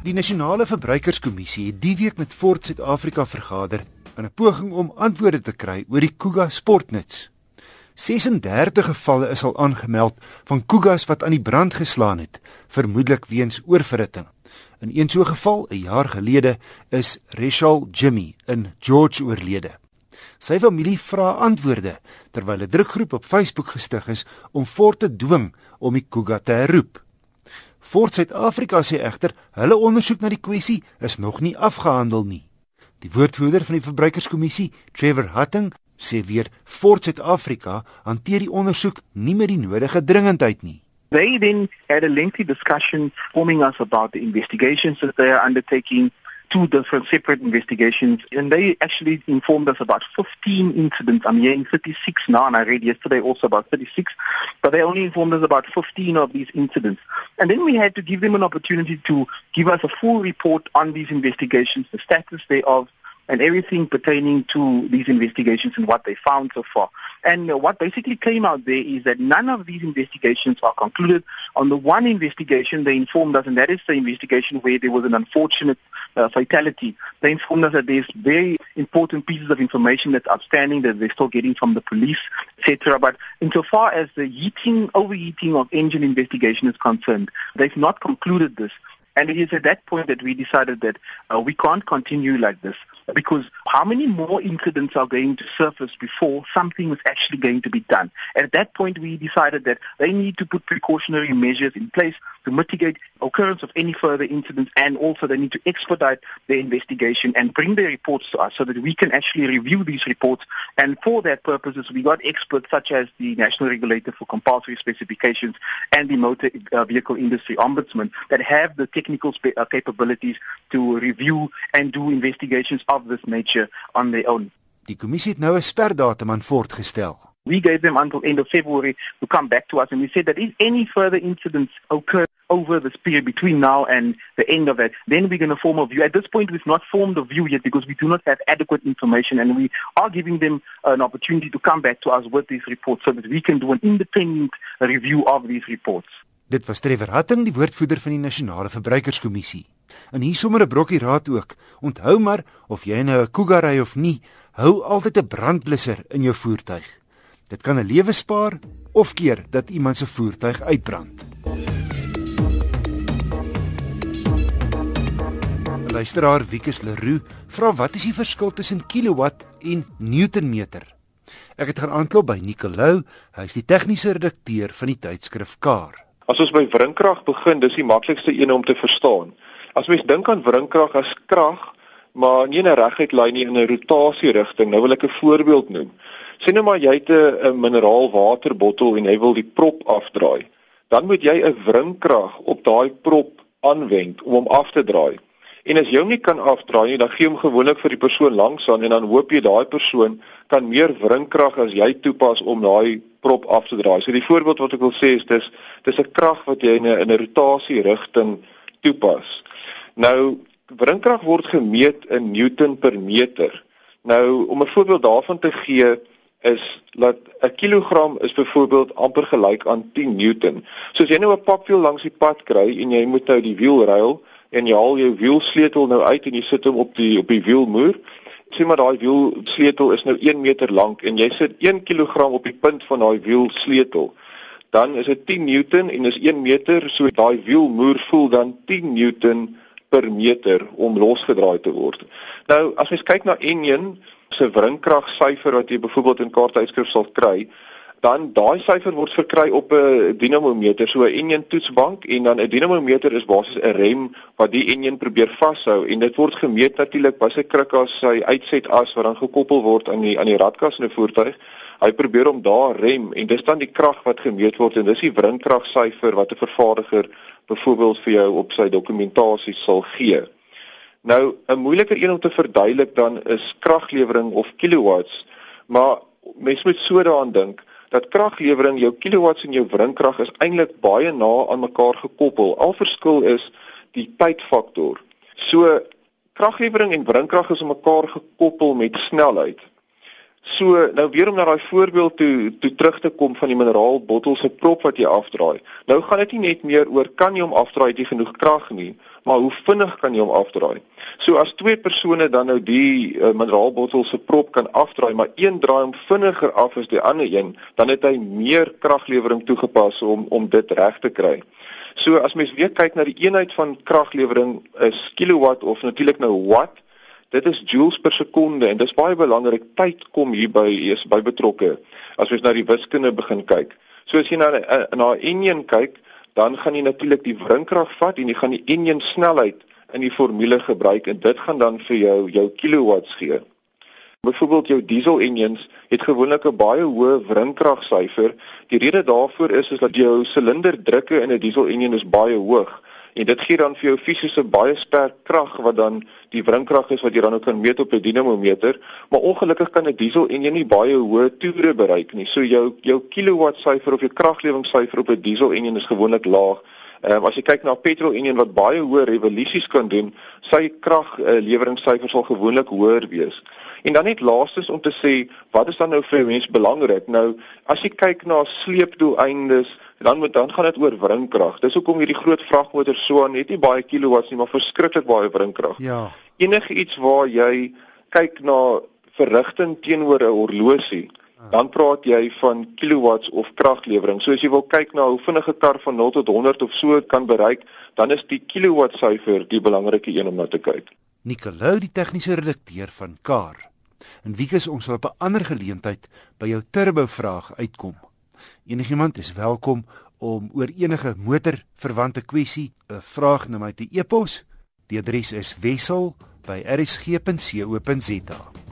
Die nasionale verbruikerskommissie het die week met Ford Suid-Afrika vergader in 'n poging om antwoorde te kry oor die Kuga sportnuts. 36 gevalle is al aangemeld van Kugas wat aan die brand geslaan het, vermoedelik weens oorverhitting. In een so geval, 'n jaar gelede, is Rachel Jimmy in George oorlede. Sy familie vra antwoorde terwyl 'n drukgroep op Facebook gestig is om Ford te dwing om die Kuga te herroep. Ford Suid-Afrika sê egter hulle ondersoek na die kwessie is nog nie afgehandel nie. Die woordvoerder van die verbruikerskommissie, Trevor Hutting, sê weer Ford Suid-Afrika hanteer die ondersoek nie met die nodige dringendheid nie. They then had a lengthy discussion informing us about the investigations that they are undertaking, two different separate investigations, and they actually informed us about 15 incidents. I'm hearing 36 now, and I read yesterday also about 36, but they only informed us about 15 of these incidents. And then we had to give them an opportunity to give us a full report on these investigations, the status thereof, and everything pertaining to these investigations and what they found so far. And what basically came out there is that none of these investigations are concluded. On the one investigation, they informed us, and that is the investigation where there was an unfortunate uh, fatality. They informed us that there's very important pieces of information that's outstanding that they're still getting from the police, etc. But insofar as the heating, overheating of engine investigation is concerned, they've not concluded this. And it is at that point that we decided that uh, we can't continue like this because how many more incidents are going to surface before something is actually going to be done? At that point, we decided that they need to put precautionary measures in place to mitigate occurrence of any further incidents and also they need to expedite their investigation and bring their reports to us so that we can actually review these reports and for that purposes we got experts such as the National Regulator for Compulsory Specifications and the Motor uh, Vehicle Industry Ombudsman that have the technical uh, capabilities to review and do investigations of this nature on their own. Die kommissie het nou 'n sperdatum aan voortgestel. We gave them until end of February to come back to us and we said that if any further incidents occur over this period between now and the end of it, then we're going to form a view. At this point, we've not formed a view yet because we do not have adequate information and we are giving them an opportunity to come back to us with these reports so that we can do an independent review of these reports. Dit was Trevor Hatting, die woordvoerder van die Nasionale Verbruikerskommissie. En hier sommer 'n brokkie raad ook. Onthou maar of jy nou 'n Kuga ry of nie, hou altyd 'n brandblusser in jou voertuig. Dit kan 'n lewe spaar of keer dat iemand se voertuig uitbrand. Luisteraar Wikus Leroux vra wat is die verskil tussen kilowatt en newtonmeter? Ek het gaan aanklop by Nicolou, hy is die tegniese redakteur van die tydskrif Car. As ons by wringkrag begin, dis die maklikste een om te verstaan. As mens dink aan wringkrag as krag, maar nie in 'n reguit lyn nie in 'n rotasie rigting. Nou wil ek 'n voorbeeld noem. Sien nou maar jy het 'n mineraal waterbottel en jy wil die prop afdraai. Dan moet jy 'n wringkrag op daai prop aanwend om hom af te draai. En as jy hom nie kan afdraai nie, dan gee hom gewoonlik vir die persoon langs aan en dan hoop jy daai persoon kan meer wringkrag as jy toepas om daai prop af te draai. So die voorbeeld wat ek wil sê is dis dis 'n krag wat jy in 'n in 'n rotasie rigting toepas. Nou wringkrag word gemeet in newton per meter. Nou om 'n voorbeeld daarvan te gee is dat 'n kilogram is byvoorbeeld amper gelyk aan 10 newton. So as jy nou 'n papwiel langs die pad kry en jy moet nou die wiel ruil en jy haal jou wielsleutel nou uit en jy sit hom op die op die wielmuur. Sê maar daai wielsleutel is nou 1 meter lank en jy sit 1 kg op die punt van daai wielsleutel dan is dit 10 Newton en is 1 meter, so daai wielmoer voel dan 10 Newton per meter om losgedraai te word. Nou as jy kyk na N1 se wringkragsyfer wat jy byvoorbeeld in kaartuitskrif sal kry, dan daai syfer word verkry op 'n dinamometer, so 'n N1 toetsbank en dan 'n dinamometer is basies 'n rem wat die N1 probeer vashou en dit word gemeet natuurlik by sy krukkas sy uitsetas wat dan gekoppel word aan die aan die radkas in 'n voertuig. Hy probeer om daar rem en dis dan die krag wat gemeet word en dis die wringkragsyfer wat 'n vervaardiger byvoorbeeld vir jou op sy dokumentasie sal gee. Nou 'n moeiliker een om te verduidelik dan is kraglewering of kilowatts, maar mens moet so daaraan dink dat kraglewering jou kilowatts en jou wringkrag is eintlik baie na aan mekaar gekoppel. Al verskil is die tydfaktor. So kraglewering en wringkrag is aan mekaar gekoppel met snelheid. So nou weer om na daai voorbeeld toe toe terug te kom van die mineraalbottel se prop wat jy afdraai. Nou gaan dit nie net meer oor kan jy hom afdraai jy genoeg krag nie, maar hoe vinnig kan jy hom afdraai? So as twee persone dan nou die uh, mineraalbottel se prop kan afdraai, maar een draai hom vinniger af as die ander een, dan het hy meer kraglewering toegepas om om dit reg te kry. So as mens weer kyk na die eenheid van kraglewering is kilowatt of natuurlik nou watt Dit is joules per sekonde en dis baie belangrik. Tyd kom hier by is by betrokke. As ons na die wiskunde begin kyk. So as jy na na enjin kyk, dan gaan jy natuurlik die wrinkrag vat en jy gaan die enjin snelheid in die formule gebruik en dit gaan dan vir jou jou kilowatts gee. Byvoorbeeld jou diesel engines het gewoonlik 'n baie hoë wrinkragsyfer. Die rede daarvoor is is dat jou silinderdrukke in 'n diesel engine is baie hoog en dit gee dan vir jou fisiese baie sterk krag wat dan die wrinkrag is wat jy dan ook kan meet op 'n dinamometer, maar ongelukkig kan 'n diesel en jy nie baie hoë toere bereik nie. So jou jou kilowatt syfer of jou kraglewingssyfer op 'n diesel enjin is gewoonlik laag. Ehm um, as jy kyk na petrol enjin wat baie hoë revolusies kan doen, sy kragleweringssyfer uh, sal gewoonlik hoër wees. En dan net laastens om te sê, wat is dan nou vir mense belangrik? Nou, as jy kyk na sleepdoeleindes, dan moet dan gaan dit oor wringkrag. Dis hoekom hierdie groot vragmotors so aan net nie baie kilowatts nie, maar verskriklik baie wringkrag. Ja. Enige iets waar jy kyk na verrigting teenoor 'n horlosie. Dan praat jy van kilowatts of kraglewering. So as jy wil kyk na hoe vinnig 'n kar van 0 tot 100 of so kan bereik, dan is die kilowatt syfer die belangrike een om na te kyk. Nicolou, die tegniese redakteur van Kar. En wie kies ons op 'n ander geleentheid by jou turbo vraag uitkom? Enigiemand is welkom om oor enige motorverwante kwessie 'n vraag na my te e-pos. Die adres is wissel@rsg.co.za.